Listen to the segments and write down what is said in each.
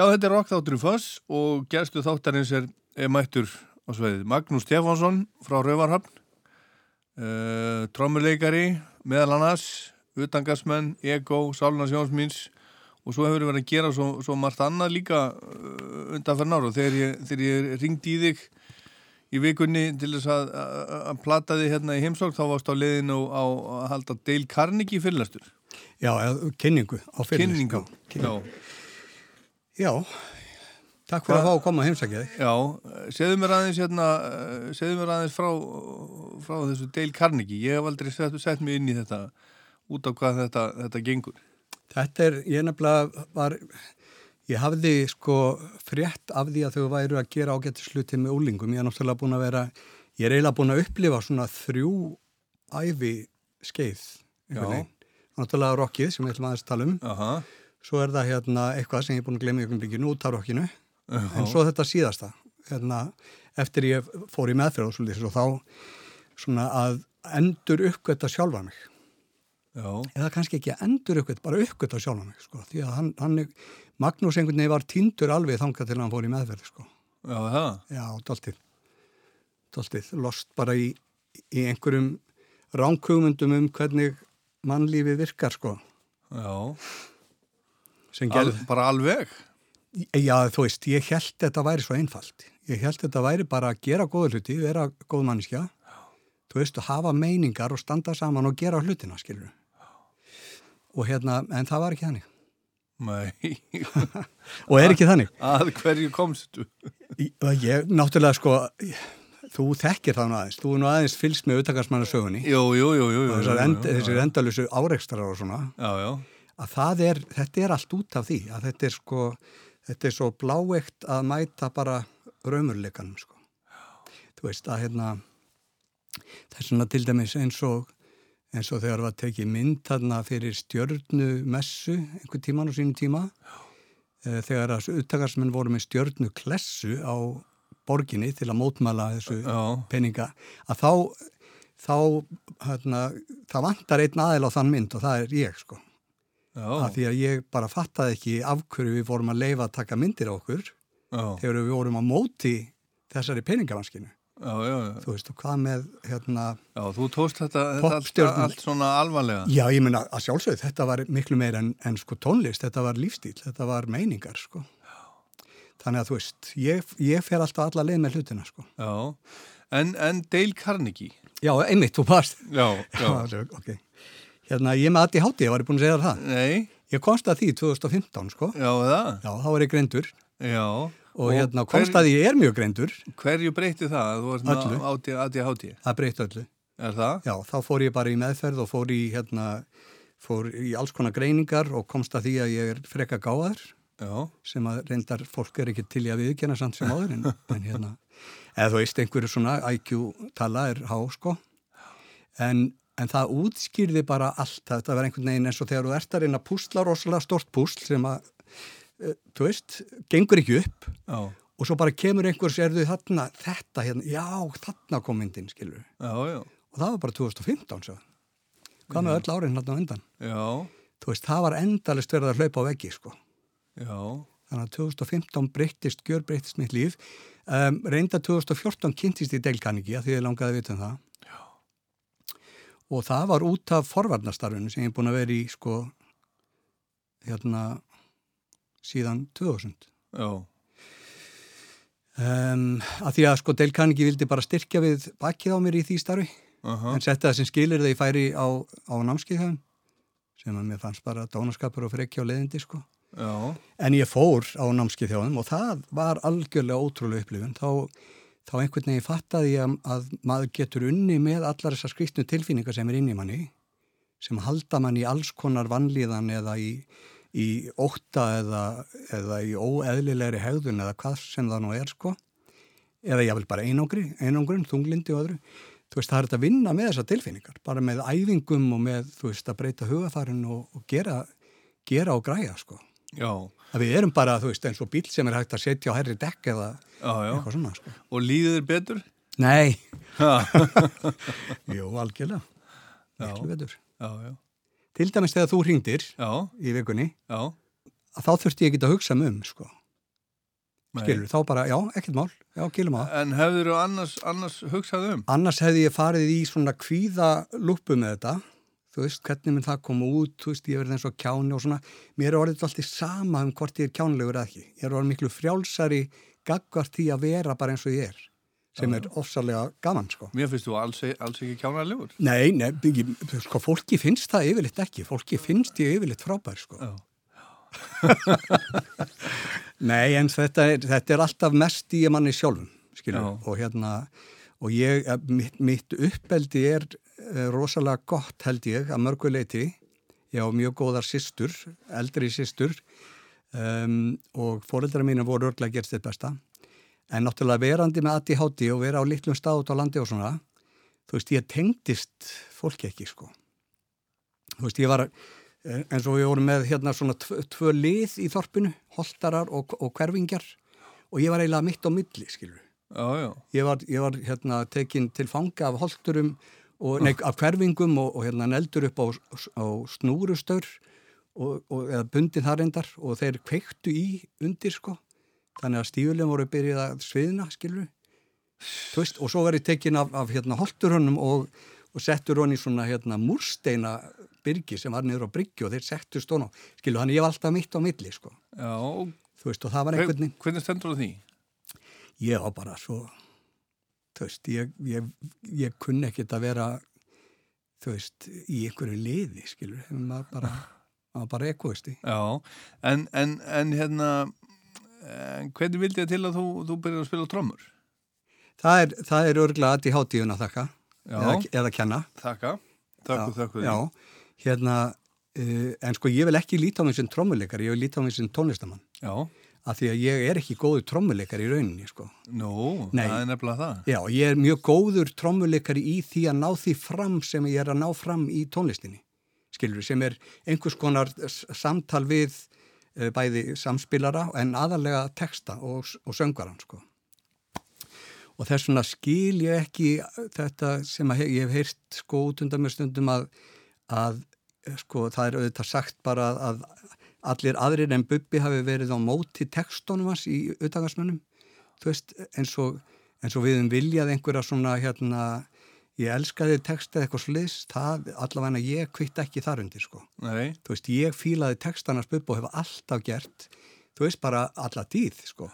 Já, þetta er Rokkþáttur í Foss og gerstu þáttarins er, er mættur á sveiðið Magnús Stefánsson frá Rauvarhafn, uh, trommuleikari, meðal annars, utangasmenn, ego, sáluna sjónsmýns og svo hefur við verið að gera svo, svo margt annað líka uh, undan fyrir náru. Þegar ég, þegar ég ringdi í þig í vikunni til þess að, að, að plata þig hérna í heimsók þá varst á leiðinu á að halda Dale Carnegie fyrirlastur. Já, kynningu á fyrirlest. Kynningu, já. Já, takk fyrir Hva? að fá að koma heimsækja þig. Já, segðu mér aðeins hérna, segðu mér aðeins frá, frá þessu Dale Carnegie. Ég hef aldrei sett, sett mig inn í þetta út á hvað þetta, þetta gengur. Þetta er, ég nefnilega var, ég hafði sko frétt af því að þau væru að gera ágættisluti með úlingum. Ég er náttúrulega búin að vera, ég er eiginlega búin að upplifa svona þrjú æfi skeið. Náttúrulega rockið sem við ætlum aðeins tala um. Aha svo er það hérna eitthvað sem ég er búin að glemja ykkur bygginu út á rokkinu. Uh -huh. en svo þetta síðasta hérna, eftir ég fór í meðferð og svolítið og þá svona að endur uppgötta sjálfa mig. Já. eða kannski ekki að endur uppgötta bara uppgötta sjálfa mig sko því að hann, hann Magnús einhvern veginn var týndur alveg þangað til hann fór í meðferð sko. Já, það? Já, doltið doltið, lost bara í, í einhverjum ránkugmyndum um hvernig mannlífi virkar sko. Já Al, bara alveg? Já, þú veist, ég held þetta væri svo einfalt. Ég held þetta væri bara að gera góða hluti, vera góð manniska, þú veist, að hafa meiningar og standa saman og gera hlutina, skilur. Og hérna, en það var ekki þannig. Nei. og er ekki þannig. Að hverju komstu? Ég, náttúrulega, sko, þú þekkir það nú aðeins. Þú er nú aðeins fylgst með utakarsmannasögunni. Jú, jú, jú, jú. Þessar end, endalusu áreikstrar og svona. Já, já að er, þetta er allt út af því að þetta er sko, þetta er svo bláegt að mæta bara raumurleikanum sko. Þú veist að hérna, það er svona til dæmis eins og, eins og þegar það var tekið mynd þarna fyrir stjörnu messu einhver tíman á sínum tíma e, þegar að uttakarsmenn voru með stjörnu klessu á borginni til að mótmæla þessu Já. peninga að þá þá, hérna, það vantar einn aðil á þann mynd og það er ég sko af því að ég bara fattaði ekki af hverju við vorum að leifa að taka myndir á okkur já. þegar við vorum að móti þessari peningavanskinu. Þú veist, og hvað með, hérna... Já, þú tóst þetta, þetta allt, svona alvarlega. Já, ég menna að sjálfsögð, þetta var miklu meira en, en sko tónlist, þetta var lífstíl, þetta var meiningar, sko. Já. Þannig að þú veist, ég, ég fer alltaf alla leið með hlutina, sko. Já, en, en Dale Carnegie? Já, einmitt, þú varst. Já, já. já, ok. Hérna, ég með aðti háti, ég var búin að segja það. Nei. Ég komst að því 2015, sko. Já, það? Já, þá var ég greindur. Já. Og, og hérna, komst hver, að ég er mjög greindur. Hverju breyti það? Öllu. Aðti háti? Það breyti öllu. Er það? Já, þá fór ég bara í meðferð og fór í, hérna, fór í alls konar greiningar og komst að því að ég er freka gáðar. Já. Sem að reyndar fólk er ekki til í að viðkjöna samt sem áður en, en hérna, eða þú veist, einhverju svona IQ tala er há, sko. En en það útskýrði bara allt þetta var einhvern veginn eins og þegar þú ert að reyna að púsla rosalega stort púsl sem að uh, þú veist, gengur ekki upp já. og svo bara kemur einhvers erðu þarna, þetta hérna, já þarna kom myndin, skilur já, já. og það var bara 2015 svo. hvað með öll árin hérna á endan þú veist, það var endalist verið að hlaupa á veggi sko. Þannig að 2015 breyttist, gjör breyttist mitt líf. Um, reynda 2014 kynntist í deilkanningi að því ég langaði að vita um það og það var út af forvarnastarfinu sem ég er búin að vera í sko hérna síðan 2000 Já. Um, að því að sko Dale Carnegie vildi bara styrkja við bakkið á mér í því starfi. Uh -huh. en setja það sem skilir þegar ég færi á, á námskeiðhafn sem að mér fannst bara dónaskapur og frekja á leðindi sko. Já. en ég fór á námskeiðhjáðum og það var algjörlega ótrúlega upplifun. Þá þá einhvern veginn fattaði ég að maður getur unni með allar þessar skristnu tilfinningar sem er inn í manni sem halda mann í alls konar vannlíðan eða í, í óta eða, eða í óeðlilegri hegðun eða hvað sem það nú er sko. Eða ég vil bara einangri, einangrun, þunglindi og öðru. Þú veist það er að vinna með þessar tilfinningar bara með æfingum og með þú veist að breyta hugafarin og, og gera, gera og græja sko. Já að við erum bara, þú veist, eins og bíl sem er hægt að setja á herri dekk eða já, já. eitthvað svona sko. Og líður þér betur? Nei Jú, algjörlega Miklu betur Til dæmis þegar þú hringdir í vikunni þá þurfti ég ekki að hugsa um um sko. Skilur, þá bara, já, ekkert mál, já, kýlum á. En hefur þú annars, annars hugsað um? Annars hefði ég farið í svona kvíða lúpu með þetta, þú veist, hvernig minn það koma út, þú veist, ég verði eins og kjáni og svona, mér er orðið alltaf sama um hvort ég er kjánilegur eða ekki. Ég er orðið miklu frjálsari gagvart því að vera bara eins og ég er, sem er ofsalega gaman, sko. Mér finnst þú alls, alls ekki kjánarlegur. Nei, nei, sko, fólki finnst það yfirleitt ekki, fólki finnst ég yfirleitt frábær, sko. Já. Nei, en þetta er, þetta er alltaf mest í manni sjálfum, skilur, Já. og hérna, og ég, eh, mitt, mitt uppeldi er rosalega gott held ég að mörguleiti, ég á mjög góðar systur, eldri systur um, og fóreldra mínu voru örglega gerst þetta besta, en náttúrulega verandi með aðti háti og vera á litlum stað út á landi og svona, þú veist, ég tengdist fólki ekki, sko. Þú veist, ég var eh, eins og við vorum með hérna svona tvö, lið í þorpinu, holtarar og, og hverfingjar og ég var eiginlega mitt á milli, skilur. Já, já. Ég var, ég var hérna tekinn til fanga af holturum og nei, af hverfingum og, og hérna neldur upp á, á og eða bundin þar endar og þeir kveiktu í undir, sko. Þannig að stífulegum voru byrjuð að sviðna, skilur. Veist, og svo var ég tekinn af, af hérna holturhönnum og, og settur honni svona hérna múrsteina byrgi sem var niður á bryggju og þeir settu stóna á. Skilu, þannig ég var alltaf mitt á milli, sko. Já, veist, og það var einhvern veginn, hvernig stendur þú því? ég var bara svo, þú veist, ég, ég, ég kunni ekkit að vera, þú veist, í einhverju liði, skilur, maður bara, maður bara ekoisti. Já, en, en, en hérna, en hvernig vildi ég til að þú, þú byrjar að spila trommur? Það er, það er örglega að í hátíðun að þakka, Já, eða, eða kenna. þakka, þakku, Já, þakku Já, hérna, uh, en sko ég vil ekki líta á mig sem trommuleikari, ég vil líta á mig sem tónlistamann. Já, Af því að ég er ekki góður trommuleikari í rauninni, sko. nú, Nei. það er nefnilega það. Já, ég er mjög góður trommuleikari í því að ná því fram sem ég er að ná fram í tónlistinni. Skilur, sem er einhvers konar samtal við uh, bæði samspilara en aðalega texta og, og söngaran, sko. Og þess vegna skil ég ekki þetta sem að he ég hef heyrt sko út undan mér stundum að, að sko það er auðvitað sagt bara að allir aðrir en Bubbi hafi verið á móti textunum hans í veist, eins eins og við um viljað einhverja svona hérna, ég elskaði texta eitthvað sliðs, allavega ég kvitt ekki þar undir sko. Nei, Þú veist, ég fílaði textanars Bubbi og hefa alltaf gert, þú veist, bara alla tíð sko.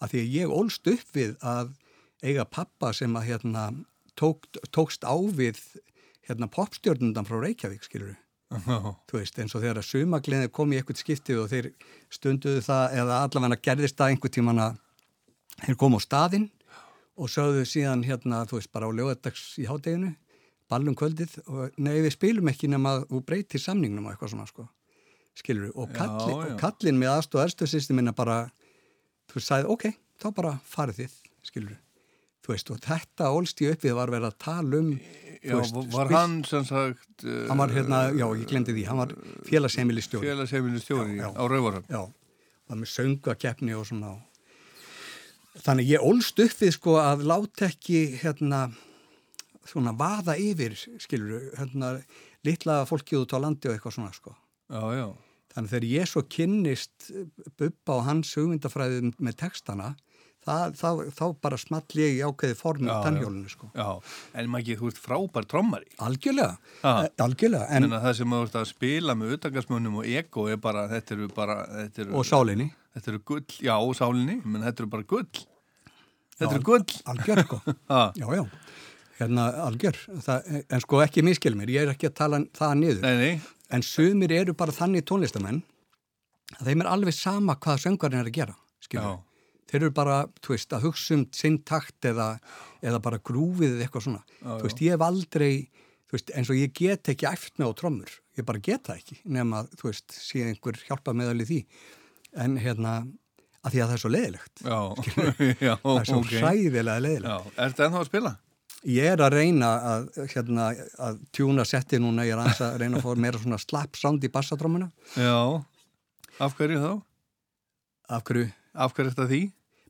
Af því að ég ólst upp við að eiga pappa sem að hérna tók, tókst á við hérna popstjörnundan frá Reykjavík, skilur já, þú veist, eins og þegar að sumagliðið kom í eitthvað skiptið og þeir stunduðu það eða allavega gerðist það einhver tíman að þeir kom á staðinn og sögðu síðan hérna, þú veist, bara á lögadags í hádeginu, ballum kvöldið og nei, við spilum ekki nema þú breytir samningnum og eitthvað svona, sko. Skilur og, Já, kalli, og kallin með aðstóð erstuðsystemina bara, þú veist, sagði, ok, þá bara farið þið, skilur þú veist, og þetta ólst ég upp við var verið að tala um já, veist, var spil- hann sem sagt uh, hann var hérna, já, ég glemdi því, hann var félagsheimili stjóri félagsheimili stjóri Já, já. á Rauvarhöfn. Já, var með söngakeppni og svona. Þannig ég ólst upp við sko að láta ekki hérna svona vaða yfir, skilur, hérna litla fólkið út á landi og eitthvað svona sko. Já, já, Þannig þegar ég svo kynnist Bubba og hans hugmyndafræðið með textana, það, þá, þá bara small ég í ákveði form Já, í já. tannhjólinu sko. já, en maður ekki, þú ert frábær trommari. Algjörlega, Ha. eh, algjörlega, En en, það sem þú ert að spila með utangarsmönnum og ego er bara, þetta eru bara, þetta eru, og sálinni, þetta eru gull, já, og sálinni, menn þetta eru bara gull. Þetta Já. eru gull. algjör sko. Já, já, hérna algjör, það, en sko ekki miskil mér, ég er ekki að tala það niður, nei, nei, en sumir eru bara þannig tónlistamenn að þeim er alveg sama hvað söngarinn er að gera, skilur. Þeir eru bara, þú veist, að hugsa um sinn takt eða, eða bara grúfið eða eitthvað svona. Já, þú veist, ég hef aldrei, þú veist, eins og ég get ekki með á trommur, ég bara get það ekki, nema, þú veist, sé einhver hjálpa meðal í því. En hérna, að því að það er svo já, Það er svo ok. hræðilega leiðilegt. Já, ertu ennþá að spila? Ég er að reyna að, hérna, að tjúna setti núna, ég er aðeins að reyna að fá meira svona slapp sound í bassatrómuna. Já, af hverju þá? Af hverju? Af hverju þetta því?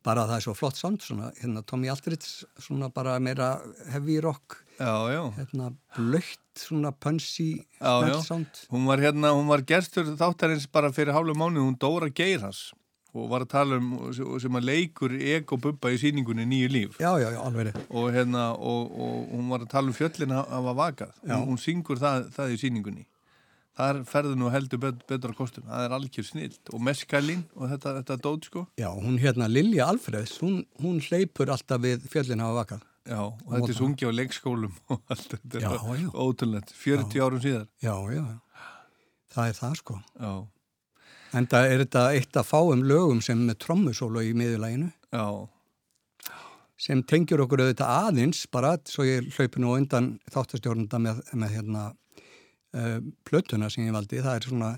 Bara að það er svo flott sound, svona, hérna, Tommy Aldridge, svona bara meira heavy rock, Já, já, hérna, blöytt, svona punchy, Já, já. snell sound. hún var hérna, hún var gerstur þáttarins bara fyrir hálfu mánu, hún Dóra Geirhans. og var að tala um sem að leikur Ego Bubba í síningunni Nýju líf Já, og, hérna, og, og hún var að tala um fjöllin að hafa vakað hún syngur það, það í síningunni þar ferður nú heldur bet, betur á kostum. Það er algjör snilt og meskalín og þetta, þetta dót sko. Já, hún hérna Lilja Alfreðs, hún, hún hleypur alltaf við fjöllin hafa vakað. Já, og þetta er sungi á leikskólum og allt þetta Já, er já. ótrúlegt. 40 árum síðar. Já, já, það er það sko. Já, En það er þetta eitt að fáum lögum sem með trommusólu í miðurlæginu já, sem tengjur okkur auðvitað aðeins bara svo ég hlaupi nú undan þáttastjórnunda með, með hérna plötuna sem ég valdi það er svona,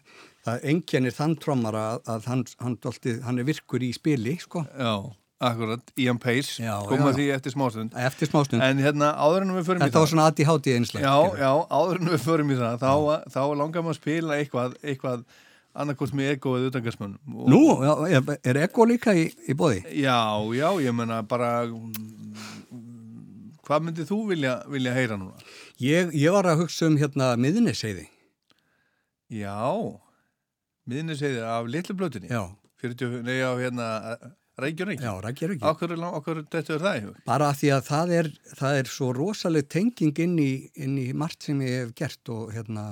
það enkennir þann trommara að, að hann, hann, dolti, hann er virkur í spili sko, já, akkurat Ian Pace, koma því eftir smástund. Eftir smástund. En hérna, áður en við förum í þetta var það svona aðti hátíð einslag Já, já, áður en við förum í það þá, þá langar maður að spila eitthvað, eitthvað annarkort með ego eða utangarsmönnum Og- Nú, já, er, er Ego líka í, í bóði? Já, já, ég menna bara mm, hvað myndið þú vilja, vilja heyra núna? Ég, ég var að hugsa um hérna miðniseiði Já, miðniseiði af litlu blötunni Já, 40, nei, á hérna Reykjavík. Já, ekki Okkur, okkur þetta er það í hug? Bara því að það er, það er svo rosaleg tenging inn í, inn í margt sem ég hef gert og hérna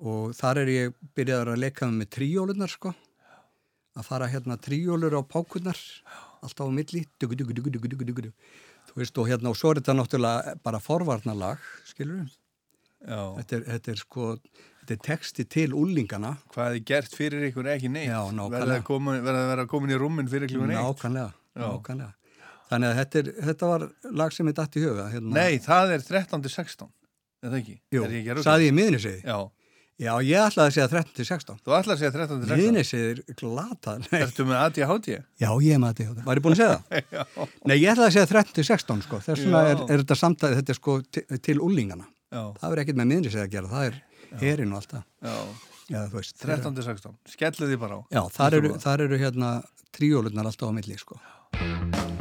og þar er ég byrjaður að leika með tríjólunar sko. Að fara hérna tríjólur á pákunar alltaf á milli. Dugu, dugu, dugu, veist og hérna og svo er þetta náttúrulega bara forvarnalag skilur þetta er, þetta er sko þetta er texti til úlingana hvað er gert fyrir ykkur ekki neitt. Verða að koma- verða að vera komin í rúmin fyrir ykkur neitt nákvæmlega, nákvæmlega. Þannig að þetta, er, þetta var lag sem er dætt í huga hérna. Nei, það er 13-16 Er það ekki? Jú, ég saði ég miðniseiði Já, Já, ég ætlaði að segja 13-16 þú ætlar að segja 13-16 Miðniseiði er glata Nei. Ertu með ADHD? Já, ég er með þetta Var ég búin að segja það? Já, Nei, ég ætlaði að segja 13-16 sko. Þess vegna Já. er, er þetta samtæði Þetta er sko til, úlingana já, Það er ekkert með miðniseiði að gera Það er herin og allt það. Já. Já, þú veist þeir- 13-16, skellu því bara á. Já, þar eru, þar eru hérna tríólurnar alltaf á milli sko. Þeir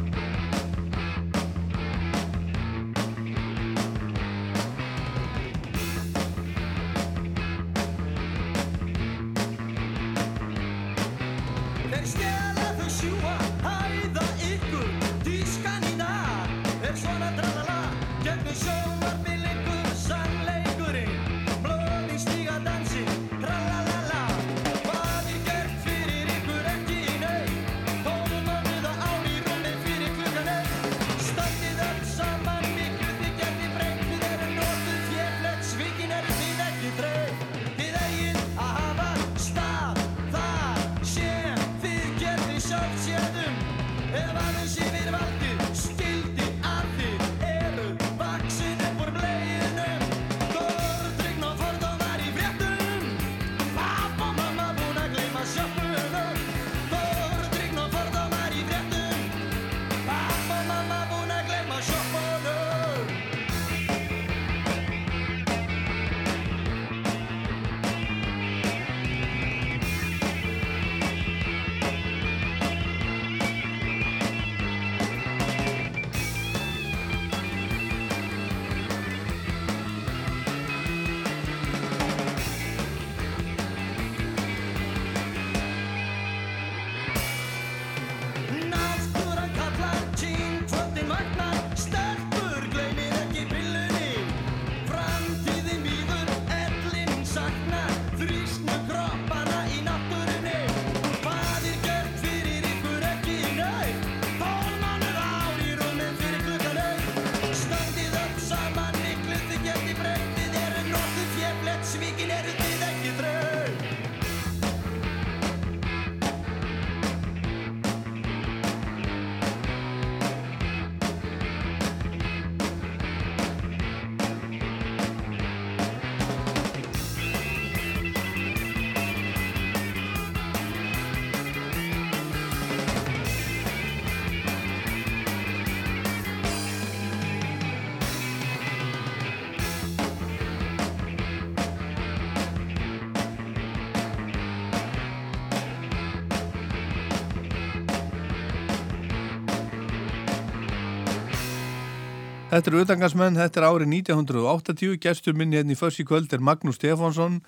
Þetta eru utangansmenn, þetta er árið 1980, gestur minni hérna í fössi kvöld er Magnús Stefánsson,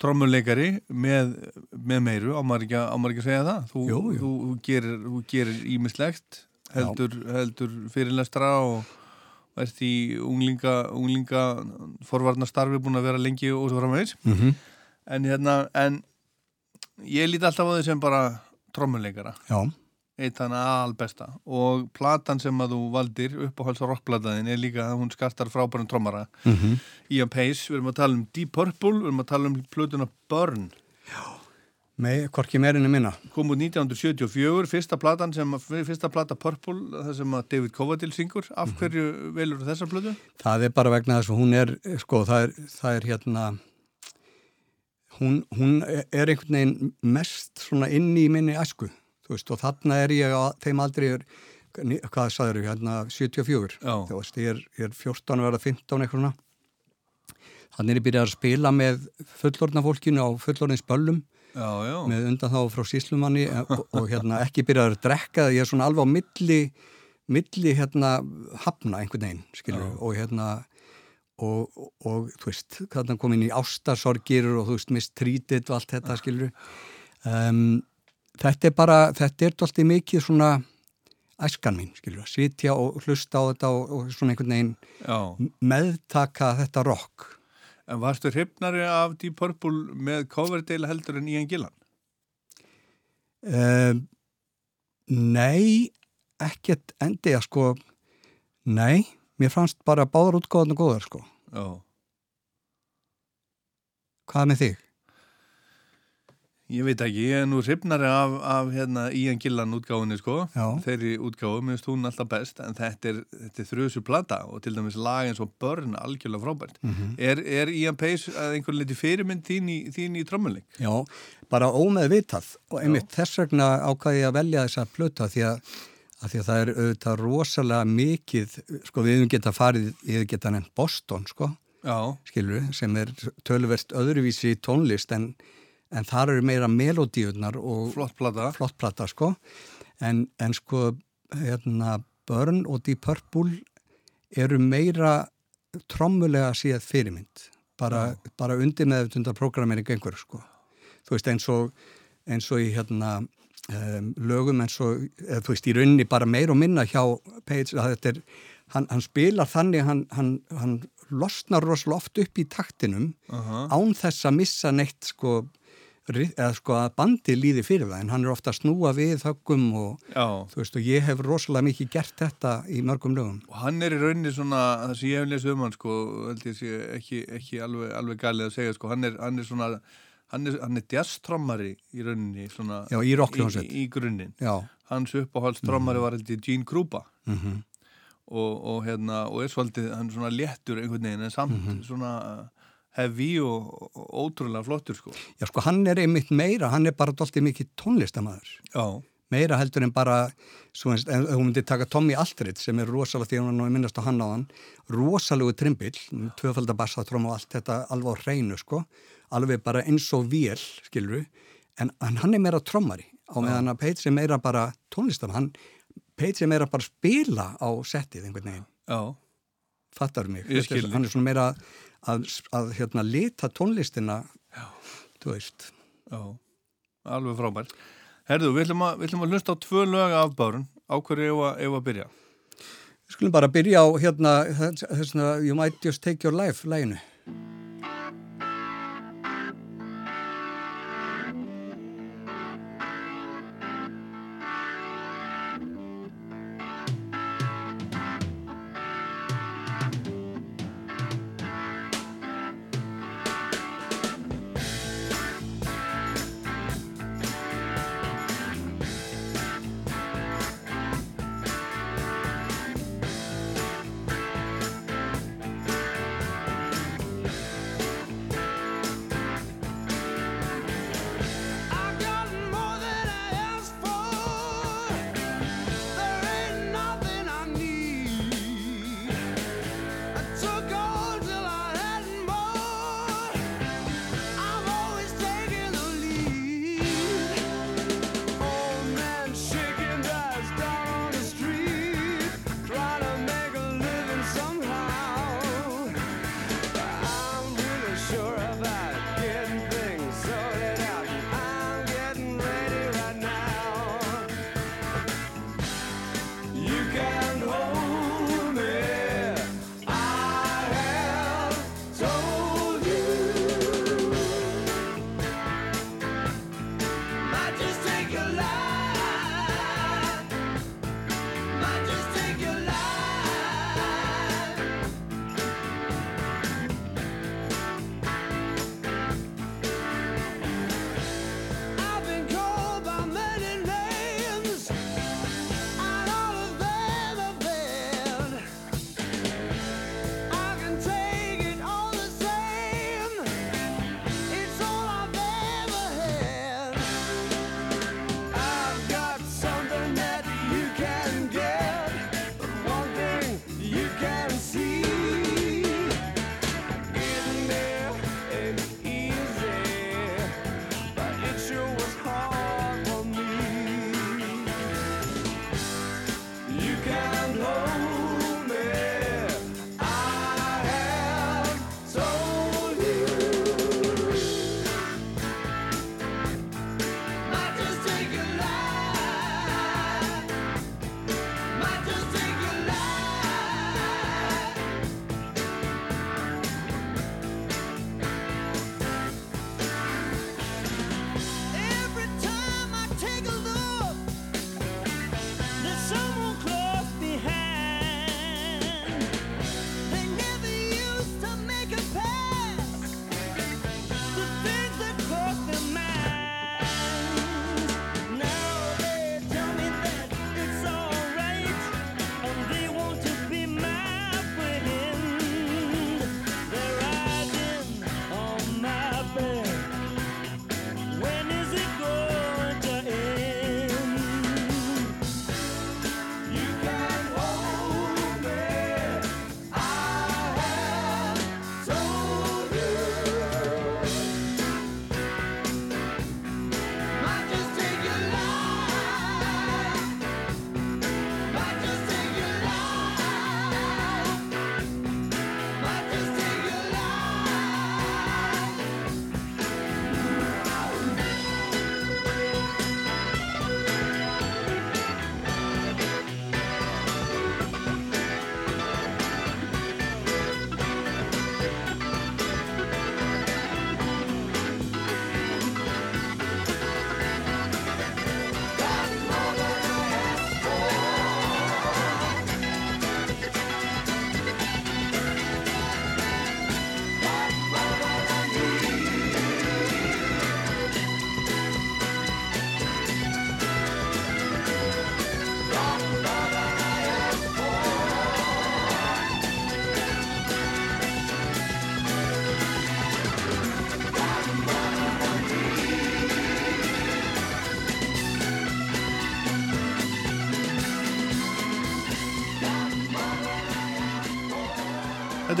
trommuleikari með, með meiru, á maður ekki, að- á maður ekki að segja það? Þú, Jú, jú. þú, þú gerir, ímislegt heldur, heldur fyrirlestra og ert í unglinga, unglinga forvarnastarfi búin að vera lengi og svo framvegis. Mm -hmm. en hérna, en ég líti alltaf á þau sem bara trommuleikara. Já, eitt hann albesta. Og platan sem að þú valdir uppáhalds rockplataðin er líka að hún skartar frábærum trommara. Mm -hmm. Ian Pace, við erum að tala um Deep Purple við erum að tala um plötuna Burn. Með hvorki meirinni minna. kom út 1974, fyrsta platan sem, fyrsta plata Purple, það sem að David Coverdale syngur, af hverju velur þessa plötu? Það er bara vegna þess að hún er, sko, það er, það er hérna, hún, hún er einhvern veginn mest svona inn í minni æsku, veist, og þarna er ég á þeim aldrei, er, hvað sagður ég, hérna, 74, Já. þú veist, ég er, ég er 14 að verða 15 eitthvað. Þannig er ég byrjað að spila með fullorðna fólkinu á fullorðins böllum. Já, já, með undan þá frá síslumanni og, og hérna ekki byrjaður að drekka ég er svona alveg á milli milli hérna hafna einhvern veginn skilur og hérna og, og, og þú veist, þarna kom inn í ástarsorgir og þú veist mistrítið og allt þetta skilur um, þetta er bara, þetta er alltaf mikið svona æskan mín skilur, að sitja og hlusta á þetta og, og svona einhvern veginn já. meðtaka þetta rock En varstu hrifnari af Deep Purple með Coverdale heldur en Ian Gillan? Um, nei, ekkert endi að sko, nei, mér fannst bara báðar útgóðan og góðar sko. Já. Hvað með þig? Ég veit ekki, ég er nú hrifnari af, af hérna, Ian Gillan útgáfunni sko, Já. þeirri útgáfu, minnst hún alltaf best, en þetta er, er þrjusu plata og til dæmis lag eins og Burn algjörlega frábært. Mm Er, er Ian Pace að einhvern leiti fyrirmynd þín í, þín í trommuleik? Já, bara ómeðvitað og einmitt þess vegna ákvaði ég að velja þessa plöta því að, að því að það er auðvitað rosalega mikið, sko við hefum geta farið, ég hef geta nefnt Boston sko, Já, skilur við, sem er tölverst öðruvísi tónlist en, en þar eru meira melodíunar og flott plata. flott plata sko. En, en sko hérna, Burn og Deep Purple eru meira trommulega síðan fyrirmynd. Bara, bara undir með þetta programmering einhver sko. Þú veist eins og eins og í hérna um, lögum eins og eða, þú veist í rauninni bara meir og minna hjá Page að þetta er hann, hann spilar þannig hann, hann, hann losnar rosalega oft upp í taktinum Uh án þess að missa neitt sko, eða sko að bandi líði fyrir það en hann er ofta að snúa við höggum og Já, þú veist og ég hef rosalega mikið gert þetta í mörgum lögum. og hann er í rauninni svona, það sem ég hef lesið um hann sko, held ég sé ekki, ekki alveg, alveg galið að segja sko, hann er, hann er svona, hann er, er jazztrommari í rauninni svona Já, í í, í grunninn. Hans uppáhaldstrommari var held ég Gene Krupa mm og, og hérna, og er svolítið, hann er svona léttur einhvern veginn en samt Mhm. svona heavy og, ótrúlega flottur sko. já sko hann er einmitt meira, hann er bara doldið mikið tónlistamæður. Já, Meira heldur en bara, þú myndir taka Tommy Aldred sem er rosalega, því hann er minnast á hann á hann, rosalegu trimbill, tvöfaldabassatróm og allt þetta alveg á hreinu sko, alveg bara eins og vél, skilur en, en hann er meira trommari á meðan að Page er meira bara tónlistam, hann, Page er meira bara spila á settið einhvern veginn, já, fattar mig, hann er svona meira að, að hérna lita tónlistina, Já. þú veist. já, alveg frábært. Herðu, við ætlum að, að hlusta á tvö lög af bárun, á hverju að, ef að byrja. Við skulum bara byrja á hérna, þessna You Might Just Take Your Life læginu.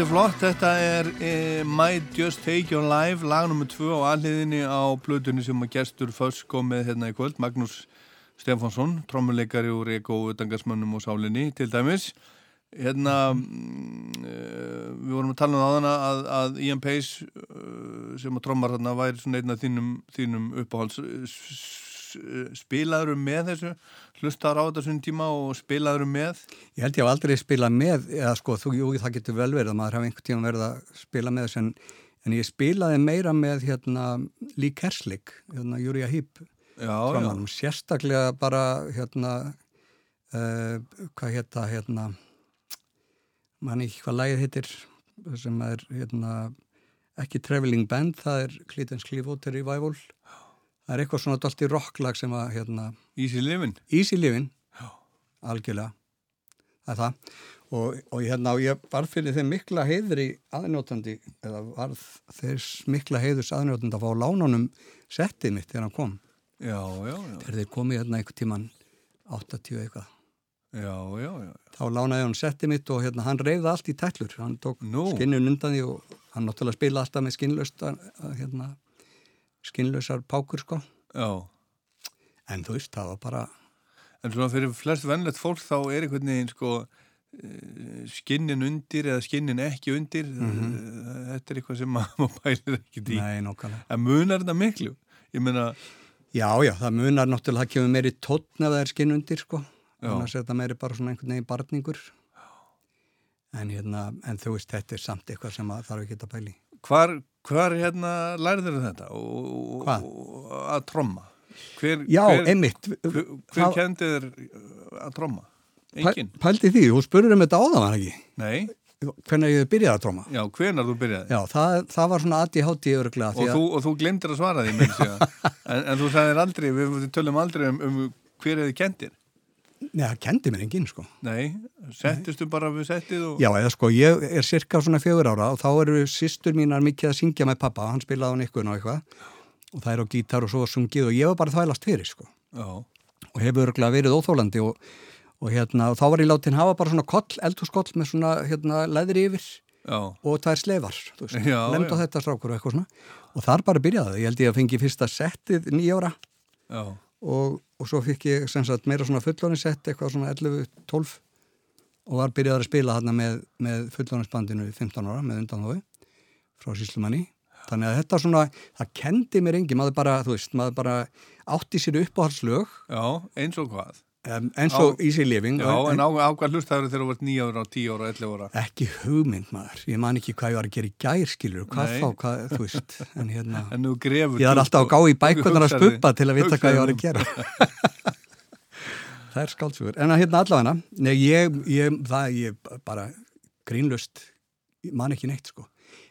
Daldi flott, þetta er eh, Might Just Take Your Life, lag nr. 2 á alliðinni á plötunni sem að gestur Föss kom með hérna í kvöld, Magnús Stefánsson, trommuleikari úr Eko utangarsmönnum og sálinni til dæmis. Hérna, mm, eh, við vorum að tala um það að, að Ian Pace eh, sem að trommar hérna væri svona einn af þínum, þínum uppáhalds spilaður með þessu hlustar á þetta svona tíma og spilaður með? Ég held ég haf aldrei spilað með eða sko, þú, jú, það getur vel verið að maður hafa einhvern tíma verið að spila með þessu en, en ég spilaði meira með hérna Lee Kerslik, hérna Júria Hýp Já, sérstaklega bara hérna uh, hvað hérna hérna mann ekki hvað lægið hittir sem er hérna ekki Traveling Band, það er Cleetance Clearwater Revival það er eitthvað svona dolt í rocklag sem að hérna, Easy Living? Easy Living. Já. algjörlega. Það er það. Og, og hérna ég var fyrir þeim mikla heiður í aðnjótandi eða var þess mikla heiðurs aðnjótandi að fá lánunum settið mitt þegar hann kom. Já, já, já, þegar þeir komið hérna einhver tíman 80 eitthvað. Já, já, já. þá lánaði hann settið mitt og hérna hann reyfði allt í tællur hann tók Nú. skinnun undan því og hann náttúrulega spila alltaf með skinnlaust hérna, skinnlausar pákur sko já. en þú veist það var bara En svona fyrir flest vennlegt fólk þá er einhvern veginn sko eh, skinnin undir eða skinnin ekki undir Mhm. Eh, þetta er eitthvað sem maður pælir ekki í nei en munar þetta miklu ég meina, Já, já, það munar náttúrulega, það kemur meiri tóttn ef það er skinn undir, sko. Já. Annars er þetta meiri bara svona einhvern veginn barningur. En hérna, en þú veist, þetta er samt eitthvað sem að þarf ekki að pæli. hvar, hvar hérna lærður þetta og, Hvað? og að tromma hver, Já, hver, einmitt. hver, hver Það- kendi þér að tromma? Engin? Pældi því, þú spurur um þetta áðan, var ekki? Nei, Hvernig ég byrjaði að tróma? já, hvenar þú byrjaði? Já, það, það var svona aðið hátíð örglega. og, þú, og þú glemdir að svara því en, en þú sagðir aldrei, við, tölum aldrei um, um hver er þið kendir Nei, það kendi mér enginn, sko. Nei, settistu bara við settið og... Já, eða sko, ég er cirka svona fjögur ára og þá eru sýstur mínar mikið að syngja með pappa, hann spilaði á nikkun og eitthvað. Og það er á gítar og svo sungið og ég var bara þvælast fyrir, sko. Já, og hefur örgulega verið óþólandi og, og hérna, og þá var ég látin hafa bara svona koll, eldhúskoll með svona hérna, leðri yfir já, og það er sleifar, lemd á þetta strákur og eitthvað svona. Og þar bara byrjaði, ég held ég að fengi fyrsta settið nýjára já, og, og svo fikk ég sem sagt meira svona fullóninsett, eitthvað svona 11-12 og var byrjaði að spila þarna með, með fullóninsbandinu 15 ára með undanhói frá Síslumanni þannig að þetta svona, það kendi mér engi maður bara, þú veist, maður bara átti sér uppáhaldslög. Já, eins og hvað um, eins og Á- Easy Living Já, en á, á hvað hlustaður þegar þú vart 9 ára, 10 ára, 11 ára? Ekki hugmynd maður, ég man ekki hvað ég var að gera í gær skilur, hvað Nei. þá, hvað, þú veist en hérna, En ég var alltaf að gá í bækunar að spuppa til að vita hvað ég var að gera. Það er skálsugur en hérna allavega, nei ég, ég það ég bara grínlust man ekki neitt sko.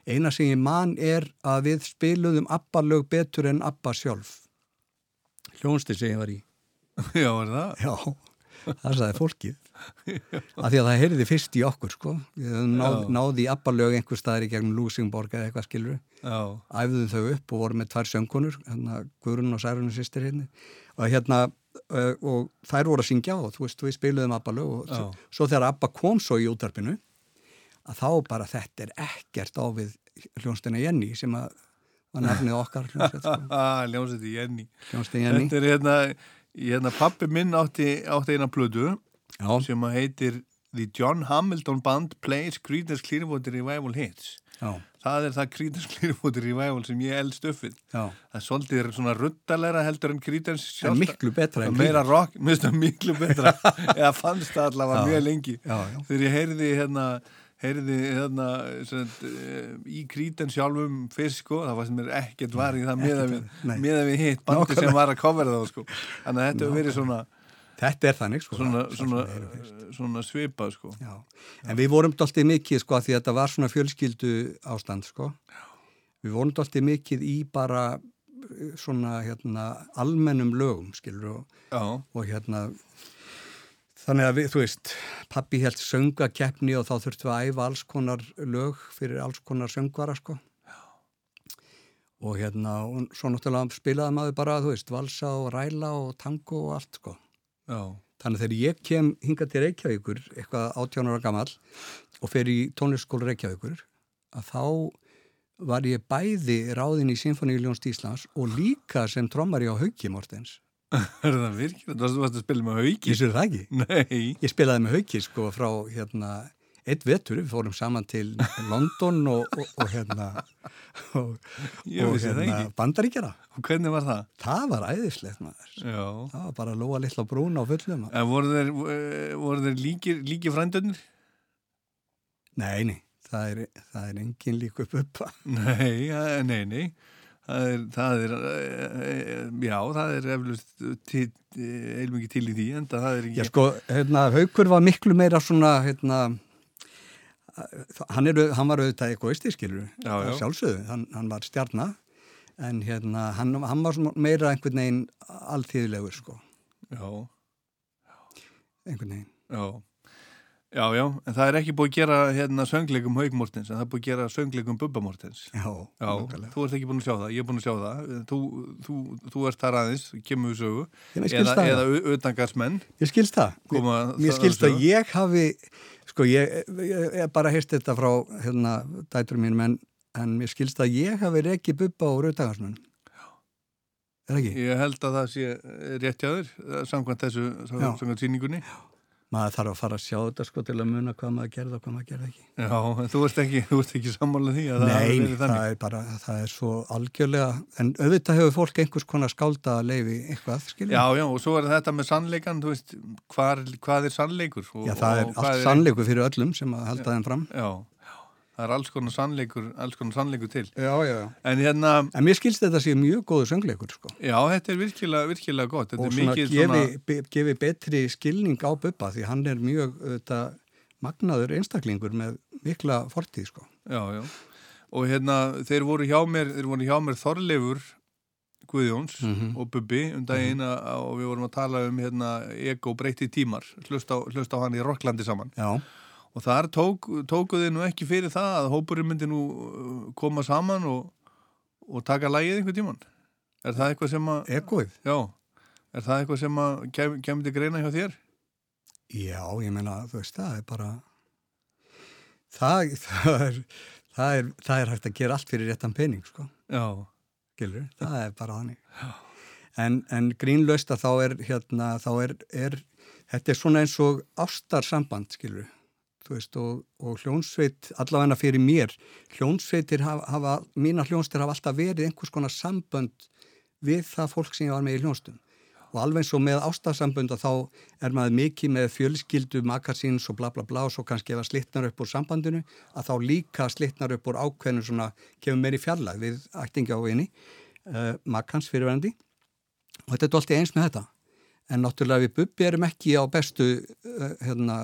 Eina sem ég man er að við spiluðum Abba lög betur en Abba sjálf. Hljónsti sem ég var í Já, er það? Já, það sagði fólkið. Af því að það heyrði fyrst í okkur, sko. Náð, náði í abbalög einhver staðar í gegnum Lúsingborg eða eitthvað skilur. Já, Æfðum þau upp og vorum með tvær söngunur, hérna Guðrun og Særunum sýstir hérna. Og hérna, og þær voru að syngja og þú veist, við spiluðum abbalög og svo, svo þegar abba kom svo í útarpinu, að þá bara þetta er ekkert á við hljónstina Jenny sem að var nefnið okkar hljónstina, sko. ljónsið í Jenny hljónstina Jenny. Þetta er hérna, hérna pappi minn átti, átti eina plödu Já, sem heitir The John Hamilton Band Plays Creedence Clearwater Revival Hits. Já, Það er það Creedence Clearwater Revival sem ég elst uppið já. Það er svolítið svona ruttalega heldur en Creedence En sjálft miklu betra en meira rock, það miklu betra. Eða fannst það allavega mjög lengi. Já, já. þegar ég heyrði hérna heyrði hérna uh, í krítan sjálfum fyrst sko, það var sem er ekkert var í það meða við, við hitt bandi Nákvæmlega. sem var að covera það sko þannig að þetta hefur verið svona Þetta er þannig sko. svona, svona, svona svipað sko Já. En við vorum doldið mikið sko því að þetta var svona fjölskyldu ástand sko. Við vorum doldið mikið í bara eh, svona hérna almennum lögum skilur og, Já, og hérna þannig að við, þú veist, pappi held söngakeppni og þá þurftum við að æfa alls konar lög fyrir alls konar söngvara sko. Og hérna, og svo náttúrulega spilaði maður bara, þú veist, valsa og ræla og tango og allt sko. Já, Þannig að þegar ég kem hinga til Reykjavíkur, eitthvað 18 ára gamall og fer í tónlistskóla Reykjavíkur, að þá var ég bæði ráðin í Sinfoníuljónst Íslands og líka sem trommari á Hauki Mortens. er það virkilega? Þú varst- að spila með hauki? Ég sér það ekki. Nei, Ég spilaði með Hauki sko frá hérna eitt vetur, við fórum saman til London og, og, og hérna og, og hérna bandaríkjara. og hvernig var það? Það var æðislegt maður. Já. Það var bara að lóa litla brún á fullum. En voru þeir, eh, voru þeir líkir, líki frændunir? Nei, nei, það er, það er engin líku uppa. Nei, ja, nei, nei. Það er, það er, eh, já, það er eflust heilmikið til í því, en það er ekki... Já, sko, hérna, Haukur var miklu meira svona, hérna, hann, er, hann var auðvitað egoisti, skilur, Já, já. sjálfsögðu, hann, hann var stjarnar, en hérna, hann, hann var meira einhvern veginn alþýðilegur, sko, Já, einhvern veginn. já. Já, já, en það er ekki búið að gera hérna söngleikum Haug Mortens, en það er búið að gera söngleikum Bubba Mortens. Já, Já, þú ert ekki búin að sjá það, ég er búin að sjá það. Þú, þú, þú ert þar aðeins, kemur við sögu, eða, það, eða utangarsmenn. ég skilst það. koma Mér, skilst að að sögu. ég hafi, sko, ég, ég, ég bara heyrst þetta frá, hérna, dæturum mínum, en, en mér skilst að ég hafi rekið bubba og rautagarsmenn. Er það ekki? Ég held að það sé rétt hjá þér, eh, samkvæmt þessu, Já. samkvæmt síningunni. Maður þarf að fara að sjá þetta sko til að muna hvað maður gerði og hvað maður gerði ekki. Já, en þú ert ekki, ekki sammálað því að það hafi Nei, verið það þannig. er bara, það er svo algjörlega, en auðvitað hefur fólk einhvers konar skálda að leifi eitthvað, skiljum? Já, já, og svo er þetta með sannleikan, þú veist, hvar, hvað er sannleikur? Og, Já, það er allt sannleikur fyrir öllum sem að halda þeim fram. Já, já, það er alls konar sannleikur, alls konar sannleikur til. Já, já, já. En hérna, En mér skilst þetta sé mjög góður söngleikur, sko. já, þetta er virkilega, virkilega gott. Þetta Og svona gefi, svona, gefi betri skilning á Bubba því hann er mjög, þetta, magnaður einstaklingur með mikla fortíð, sko. já, já. Og hérna, þeir voru hjá mér, voru hjá mér Þorleifur Guðjóns Mhm. og Bubbi um daginn að og við vorum að tala um hérna ego breytti tímar, hlust á, hlust á hann í Rocklandi saman. Já, Og þar tók, tókuði nú ekki fyrir það að hópurinn myndi nú uh, koma saman og, og taka lægið einhver tíman. Er það eitthvað sem að, egoið. já, er það eitthvað sem að kem, kemur til greina hjá þér? Já, ég meina, þú veist, það er bara það, það, er, það, er, það er hægt að gera allt fyrir réttan pening, sko, Já, skilur, það er bara þannig. En, en grínlaust að þá er hérna, þá er, er þetta er svona eins og ástarsamband, skilur þú veist, og, og hljónsveit allavegna fyrir mér, hljónsveitir hafa, hafa, mína hljónstir hafa alltaf verið einhvers konar sambönd við það fólk sem ég var með í hljónstum. Og alveg eins og með ástarsambund að þá er maður mikið með fjölskyldu makarsins og bla bla bla og svo kannski ef að slittnar upp úr sambandinu að þá líka slittnar upp úr ákveðinu svona kemur meiri fjallag við ættingi á vini uh, makans fyrirverandi og þetta er alltaf eins með þetta en náttúrulega við bubbi erum ekki á bestu uh, hérna,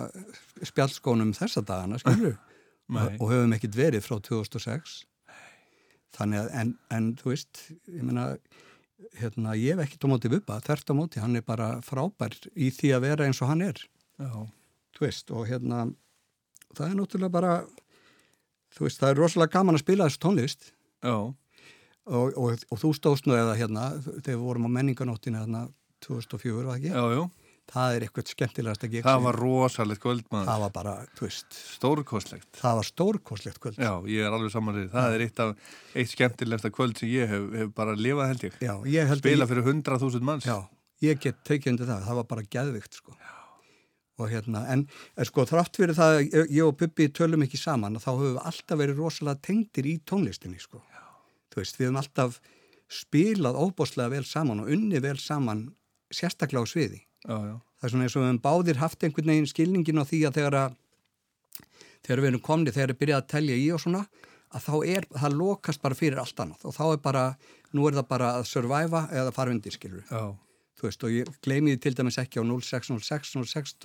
spjallskónum þessa dagana skilur og, og höfum ekkert verið frá 2006 þannig að en, en þú veist ég meina hérna, ég hef ekkert á móti bubba, þert á móti hann er bara frábær í því að vera eins og hann er. Já, þú veist, og hérna það er náttúrulega bara þú veist, það er rosalega gaman að spila þessu tónlist. Já, og, og, og þú stóðst nú eða hérna þegar við vorum á menninganóttinu hérna 2004, var ekki? já, já. Það er eitthvað skemmtilegast að Það var rosalegt kvöld maður, það var bara, þú veist stórkostlegt. það var stórkoslegt kvöld Já, ég er alveg samanlega. Það er eitt af, eitt skemmtilegsta kvöld sem ég hef, hef bara lifað held ég. Já, ég held að Spila ég, fyrir hundrað þúsund manns. já, ég get tekið undir það, það var bara geðvikt sko. og hérna, en sko þrátt fyrir það, að ég, ég og Bubbi tölum ekki saman, þá höfum við alltaf verið rosalega tengdir í tónlistinni sko. þú veist, við höfum alltaf spilað óbáslega vel saman og unni vel saman sérstaklega á sviði. Já, já, það er svona eins og við höfum báðir haft einhvern veginn skilningin á því að þegar að þegar við erum komni, þegar við byrjað að telja í og svona, að þá er, það lokast bara fyrir allt annað. Og þá er bara nú er það bara að surviva eða fara undir skilur já, þú veist og ég gleymi því til dæmis ekki á 0606 06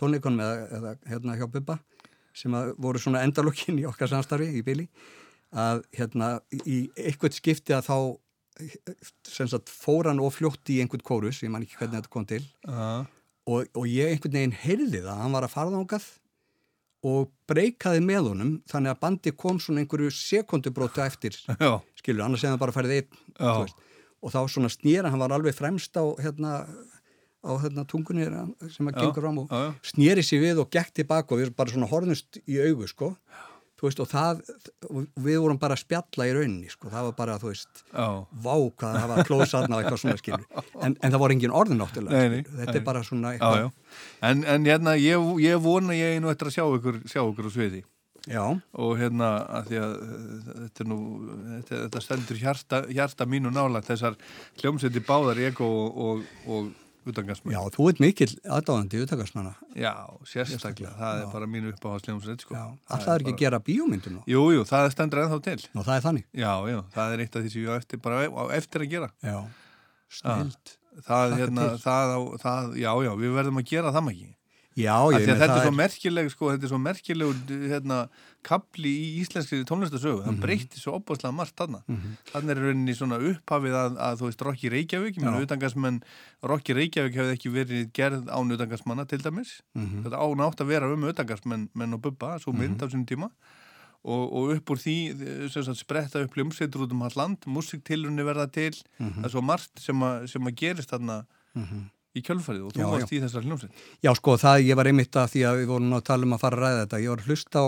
tónleikonum eða, eða hérna hjá Bubba sem að voru svona endalokkin í okkar samstarfi í bíli að hérna í eitthvað skipti að þá sagt fór hann og fljótt í einhvern kórus, ég man ekki hvernig þetta kom til. Já, og, og ég einhvern veginn heyrði það, hann var að fara þángað og breykaði með honum þannig að bandi kom svona einhverju sekundubrótu eftir, já, skilur, annars hefði hann bara færið einn, Já. og þá svona snýra, hann var alveg fremst á hérna, á hérna, tungunni sem að Já, gengur fram og já, já. snýri sér við og gekk tilbaka og við bara svona horfnust í augu sko þú veist og það við vorum bara að spjalla í rauninni sko. Það var bara þú veist Já, vá hvað það var klóðsarna og eitthvað svona skilur en, en það voru engin orðin náttúrulega Nei, nei, þetta nei. er bara svona já, eitthvað. já. En, en hérna, ég, ég vona ég einu eftir að sjá ykkur, sjá ykkur á sviði. Já, og hérna, að því að þetta er nú, þetta, þetta stendur hjarta, hjarta mínu nála þessar hljómsveiti báðar ego og, og, og utangarsmenn. já, þú ert mikill aðdáðandi utakarsmanna Já, sérstaklega, það er bara mínu uppáhast hljómsveit, sko. já, alltaf er ekki að gera bíómyndum nú Jú, jú, það stendur ennþá til. og það er þannig Já, já, það er eitt af því sem ég eftir, bara eftir að gera. já, snild Það, Hlakka hérna, það, á, það, já, já, við verðum að gera það maður ekki. Já, Af ég því að menn þetta er það svo merkileg sko, þetta er svo merkileg hérna, kapli í íslenski tónlistasögu Mhm. hann breytti svo opaslega margt þarna. Þannig er rauninni svona upphafið að, að þú veist Rokki Reykjavík, ég meina utangarsmenn Rokki Reykjavík hefði ekki verið gerð án utangarsmanna til dæmis. Mhm. þetta án átt að vera um utangarsmenn menn og bubba, svo mynd á sínum tíma. Og, og upp úr því sagt, spretta upp hljómsveitur út um all land. Músiktilrunni verða til. Mhm. það er svo margt sem, að, sem að gerist þarna í kjölfarið og þú Já, varst í þessar hljómsveit? Já, sko, það, ég var einmitt að því að við vorum að tala um að fara að ræða þetta. Ég var að hlusta á,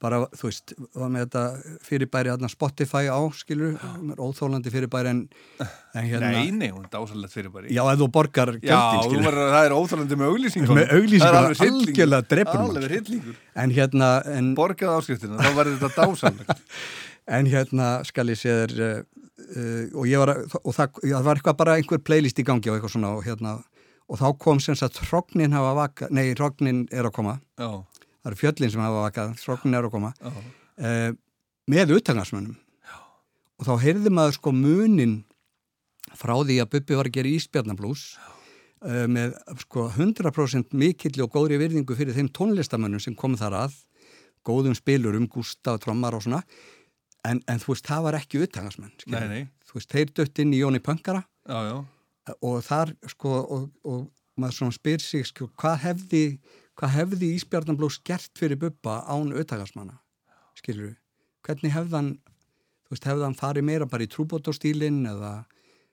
bara, þú veist, var með þetta fyrirbæri, hérna Spotify á, skilur, óþólandi fyrirbæri en, en hérna... Nei, nei, hún er dásalegt fyrir bara Já, ef þú borgar Já, gjöldin, þú skilur. verður, það er óþálandi með auglýsingunum Með auglýsingunum, Það er algjörlega Alveg hryllingur. En hérna, en, Borgað áskriftina, þá verður þetta dásalegt en hérna skal ég sé þér, uh, uh, og ég var, og það, já, það var eitthvað bara einhver playlist í gangi og eitthvað svona, og hérna, og þá kom sem sagt hrognin hafa vaka, nei, hrognin er að koma, Já, það eru fjöllin sem hafa vakað, hrognin er að koma, uh, með utangarsmönnum og þá heyrði maður sko munin frá því að Bubbi var að gera íspjarnablús uh, með sko 100% mikill og góðri virðingu fyrir þeim tónlistamönnum sem kom þar að. Góðum spilurum, Gústa og Trommar og svona. En, en þú veist, það var ekki nei þú veist, þeir dött inn í Jóni Pöngara Já, já, og þar sko og, og maður svona spyr sig sko, hvað hefði, hvað hefði Ísbjarnarblós gert fyrir Bubba án auðtakarsmanna skilur við, hvernig hefði hann þú veist, hefði hann farið meira bara í trúbótostílinn eða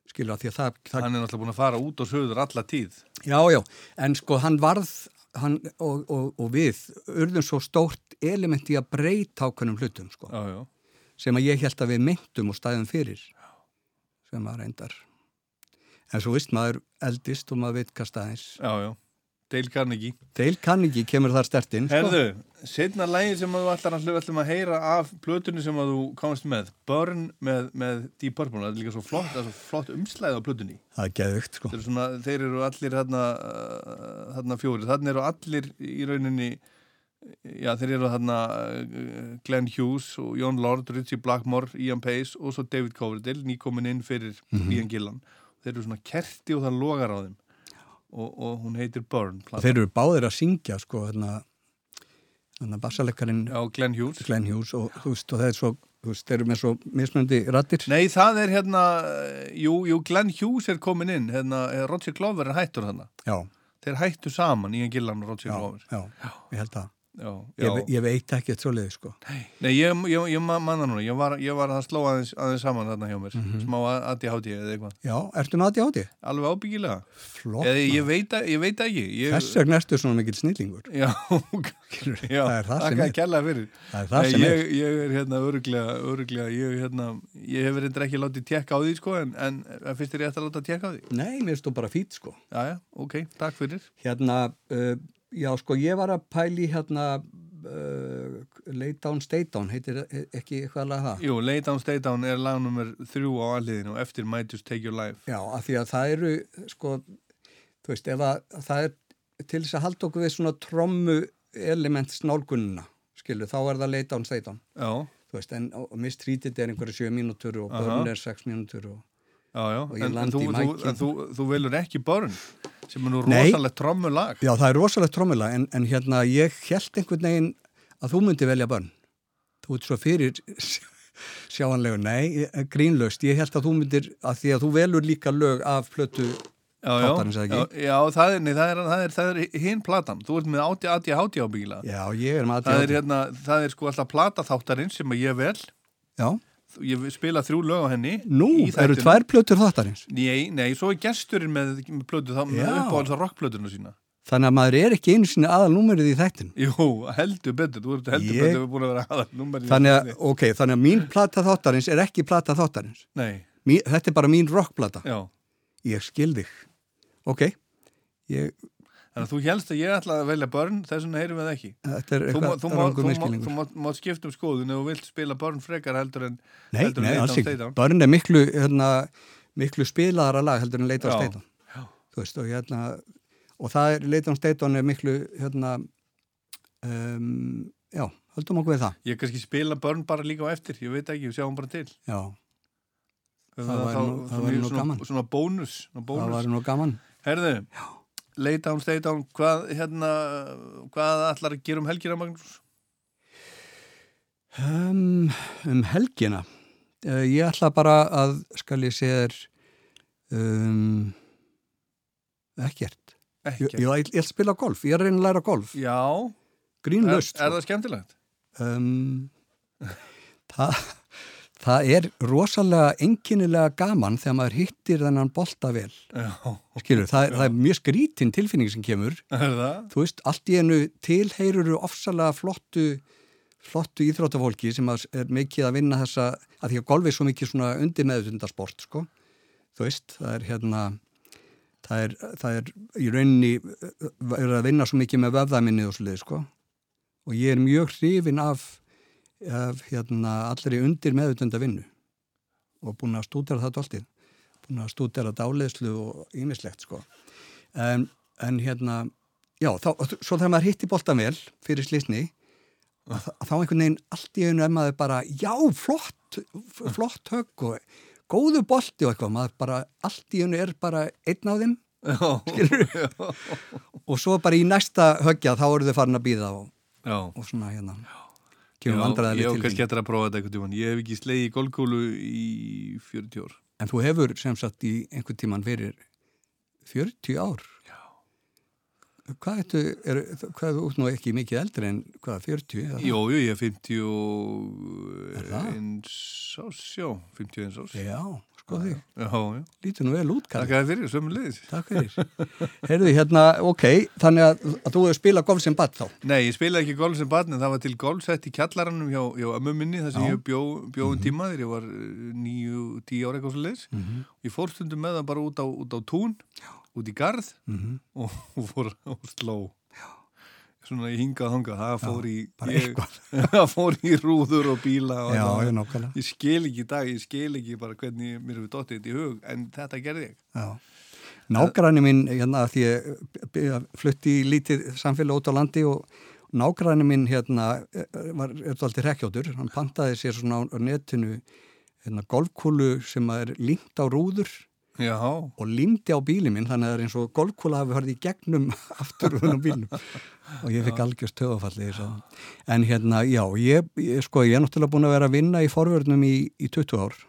skilur við, því að það, það hann er náttúrulega búin að fara út og söður alla tíð. Já, já, en sko hann varð hann, og, og, og við urðum svo stórt element í að breyta ákveðnum hlutum sko, Já, já, sem að ég held að við myndum og stæðum fyrir sem að reyndar en svo veist maður eldist og maður veit hvað staðins já, já Dale Carnegie Dale Carnegie kemur þar stertinn sko. Herðu, setna lægin sem þú ætlar að hlu ætlum að heyra af plötunni sem þú komast með Burn með, með Deep Purple það er líka svo flott, er svo flott umslæð á plötunni það er geðugt sko. Eru, svona, þeir eru allir þarna, uh, þarna fjóri, þarna eru allir í rauninni já þeir eru þarna uh, Glenn Hughes og John Lord, Richie Blackmore, Ian Pace og svo David Coverdale, nýkomin inn fyrir Ian Gillan. Þeir eru svona kerti og það logar á þeim. Og, og hún heitir Burn og þeir eru báðir að syngja sko, hérna, hérna bassalekkarinn Já, Glenn Hughes. Glenn Hughes og veist og það er svo veist, þeir eru með svo mismunandi rattir Nei, það er hérna, jú, jú, Glenn Hughes er komin inn, hérna, eh, Roger Glover er hættur já, Þeir hættu saman, Ian Gillan og Roger já, Glover. já, ég held að Já, ég, já. ve- ég veit ekki eitthvað svoleiði sko. Nei, ég, ég, ég ma- man það núna, ég var, ég var að sló aðeins, aðeins saman þarna hjá mér, smá ADHD eða eitthvað, já, ertu með aðjáti? alveg ábyggilega. flott ég, veit, að- ég veit ekki. Ég, þess vegna ertu svona mikil snillingur Já, já, það er það sem er. það er það sem ég, er ég er hérna öruglega, öruglega, ég, hérna, ég hef verið ekki látið tekka á því, sko, en, en finnst þér ég ætti að láta tekka á því? nei, mér stóð bara fít sko Já, já, ok, takk fyrir. hérna, uh, já sko ég var að pæli hérna uh, Lay Down Stay Down heitir e- ekki eitthvað alveg það Jú, Lay Down Stay Down er lag nummer þrjú á alliðinu og eftir Might Just Take Your Life. já, af því að það eru sko, þú veist, ef að það er til þess að halda okkur við svona trommu element snálgununa skilu, þá er það Lay Down Stay Down Já, þú veist, en Mistreated er einhverju sjö mínútur og. Burn er sex mínútur og já, já, en, en, þú, þú, en þú, þú velur ekki Burn, sem er nú rosalegt trommulag. já, það er rosalegt trommula en, en hérna, ég held einhvern veginn að þú myndi velja Burn þú ert svo fyrir sjáanlegu, nei, grínlaust. Ég held að þú myndir, að því að þú velur líka lög af plötu Já, já, Þáttarins, eða já, ekki? já það er, nei, það er, það er, það er hinn platan, þú ert með átti, átti, átti ábyggilega. já, ég er með Það er, aðjáti hérna, það er sko alltaf plata þáttarinn sem ég vel, já, ég spila þrjú lög á henni Nú, eru tvær plötur þáttarins. Nei, nei, svo er gesturinn með, með plötu þá með uppáhalds að rockplötuna sína Þannig að maður er ekki einu sinni aðal númerið í þættin. Jú, heldur betur, þú ert heldur Ég- betur við búin að vera aðal númer Þannig að, ok, þannig að mín plata þáttarins er ekki plata þáttarins. Nei, Mín, þetta er bara mín rockplata. já Ég skil þig. Ok, ég, Þannig að þú helst að ég ætla að velja börn þess vegna heyrum við það ekki þetta er má- eitthvað þú má- rangur má- miskilningur. þú má- mátt skipta um skoðun þú vilt spila börn frekar heldur en Nei, heldur en nei, Lay alls ekki. Börn er miklu, hérna, miklu spilaðara lag heldur en leita á Já, steitan. já. Þú veist, og hérna, og það er, leita á steitan er miklu, hérna, um, já, höldum okkur við það. Ég kannski spila börn bara líka á eftir, ég veit ekki, við sjáum bara til Já, Það, það væri nú gaman. Svona bónus, það var nú gaman. Herðu, lay down, stay down, hvað, hérna, hvað ætlar að gera um helgina, Magnús? Um, um helgina. Uh, ég ætla bara að, skal ég segja þér, um, ekkert. Ég, Ekki. ég, ég ætla að spila golf, ég er að reyna að læra golf. Já, er, Grínlaust. er það skemmtilegt? um, það, það er rosalega enginnilega gaman þegar maður hittir þennan bolta vel. Já, skilur, það, það er mjög skrítin tilfinning sem kemur. Þú veist, allt í enu tilheyruru ofsalega flottu flottu íþróttafólki sem er mikið að vinna þessa, að því að golfi er svo mikið svona undir meðutundarsport, sko. Þú veist, það er hérna það er, það er í rauninni er að vinna svo mikið með vöfðaminni og svo sko. Og ég er mjög hrifin af, af hérna, allri undir meðutunda vinnu og búin að stúdera það dóltið búin að stúdera dáleðslu og ýmislegt sko. En, en hérna já, þá, svo þegar maður hitti boltan vel fyrir slísni að þá einhvern veginn allt í einu er maður bara já, flott, flott högg og góðu bolti og eitthvað maður bara, allt í einu er bara einn af þeim og svo bara í næsta höggja þá eru þau farin að býða og, og svona hérna. Já, kemur ég vandræðileg á kannski eftir að prófa þetta einhvern tímann. Ég hef ekki slegið í golfkúlu í 40 ár. en þú hefur sem sagt í einhvern tíman fyrir 40 ár Já. hvað ertu, er, hvað er þú út nú ekki mikið eldri en hvað, 40? eða það? Jú, jú, ég er Er það? 51 ás, já, 51 ás. Já, sko þig, Já, já. lítur nú vel út Karl. Takk að þið fyrir, sömum leiðis. Takk fyrir. Heyrðu, hérna, ok, þannig að, að þú hefur spilað golf sem badd þá. Nei, ég spilaði ekki golf sem barn en það var til golfsett í kjallaranum hjá, hjá ömmu minni þar sem Já. ég bjó, bjó um tíma þegar ég var eh, níu, tíu ára eitthvað svo leiðis. Mhm. Ég fór stundum með það bara út á, út á tún, út í garð Mhm. og, og fór og sló. Svona ég hingað þangað, það fór í, ég, það fór í rúður og bíla og Já, ég það. nokkala. Ég skil ekki í dag, ég skil ekki bara hvernig mér hefur dottið þetta í hug, en þetta gerði ég. Nágræni minn, hérna, því ég flutti í lítið samfélag út á landi og nágræni minn, hérna, var, er alltaf rekkjótur. Hann pantaði sér svona á netinu, hérna, golfkúlu sem er límt á rúður Já, og límdi á bíli minn, þannig að það er eins og golfkúla hafi hörði í gegnum afturvunum bílnum. Og ég fikk algjörst tögafalli en hérna, já, ég, ég sko, ég er náttúrulega búin að vera að vinna í forvörnum í, í 20 ár.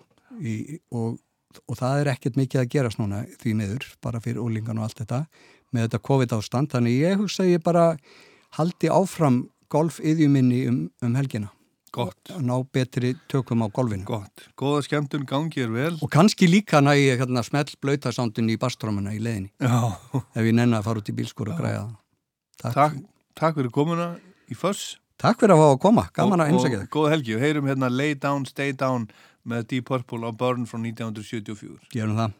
Í, og, og það er ekkert mikið að gerast núna því miður, bara fyrir ólingan og allt þetta með þetta COVID ástand, þannig ég hugsa ég bara haldi áfram golf-yðjuminni um, um helgina gott, og ná betri tökum á golfinu gott. Góða skemmtun gangi er vel. og kannski líka næ ég hérna, smell blöytasándin í bastrómuna í leiðinni Já, ef ég nenni að fara út í bílskur og græða það. Takk. takk, takk fyrir komuna í föss. Takk fyrir að fá að koma, gaman að Og- heimsækja og þig. Góða helgi, við heyrum hérna Lay Down, Stay Down með Deep Purple á Burn frá 1974. Gerum það.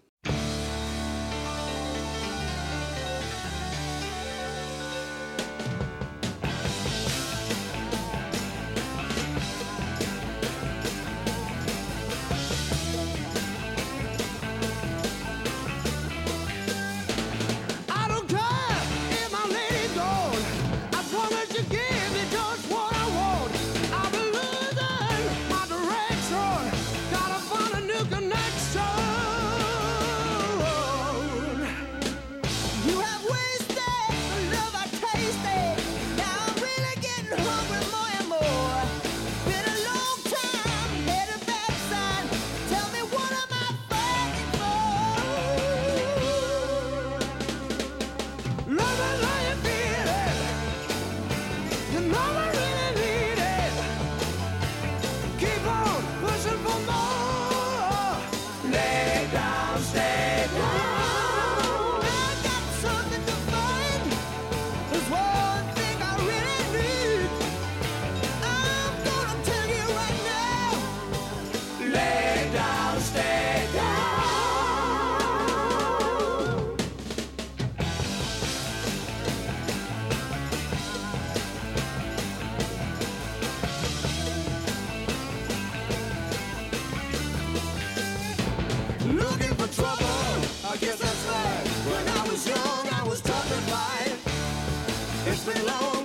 la.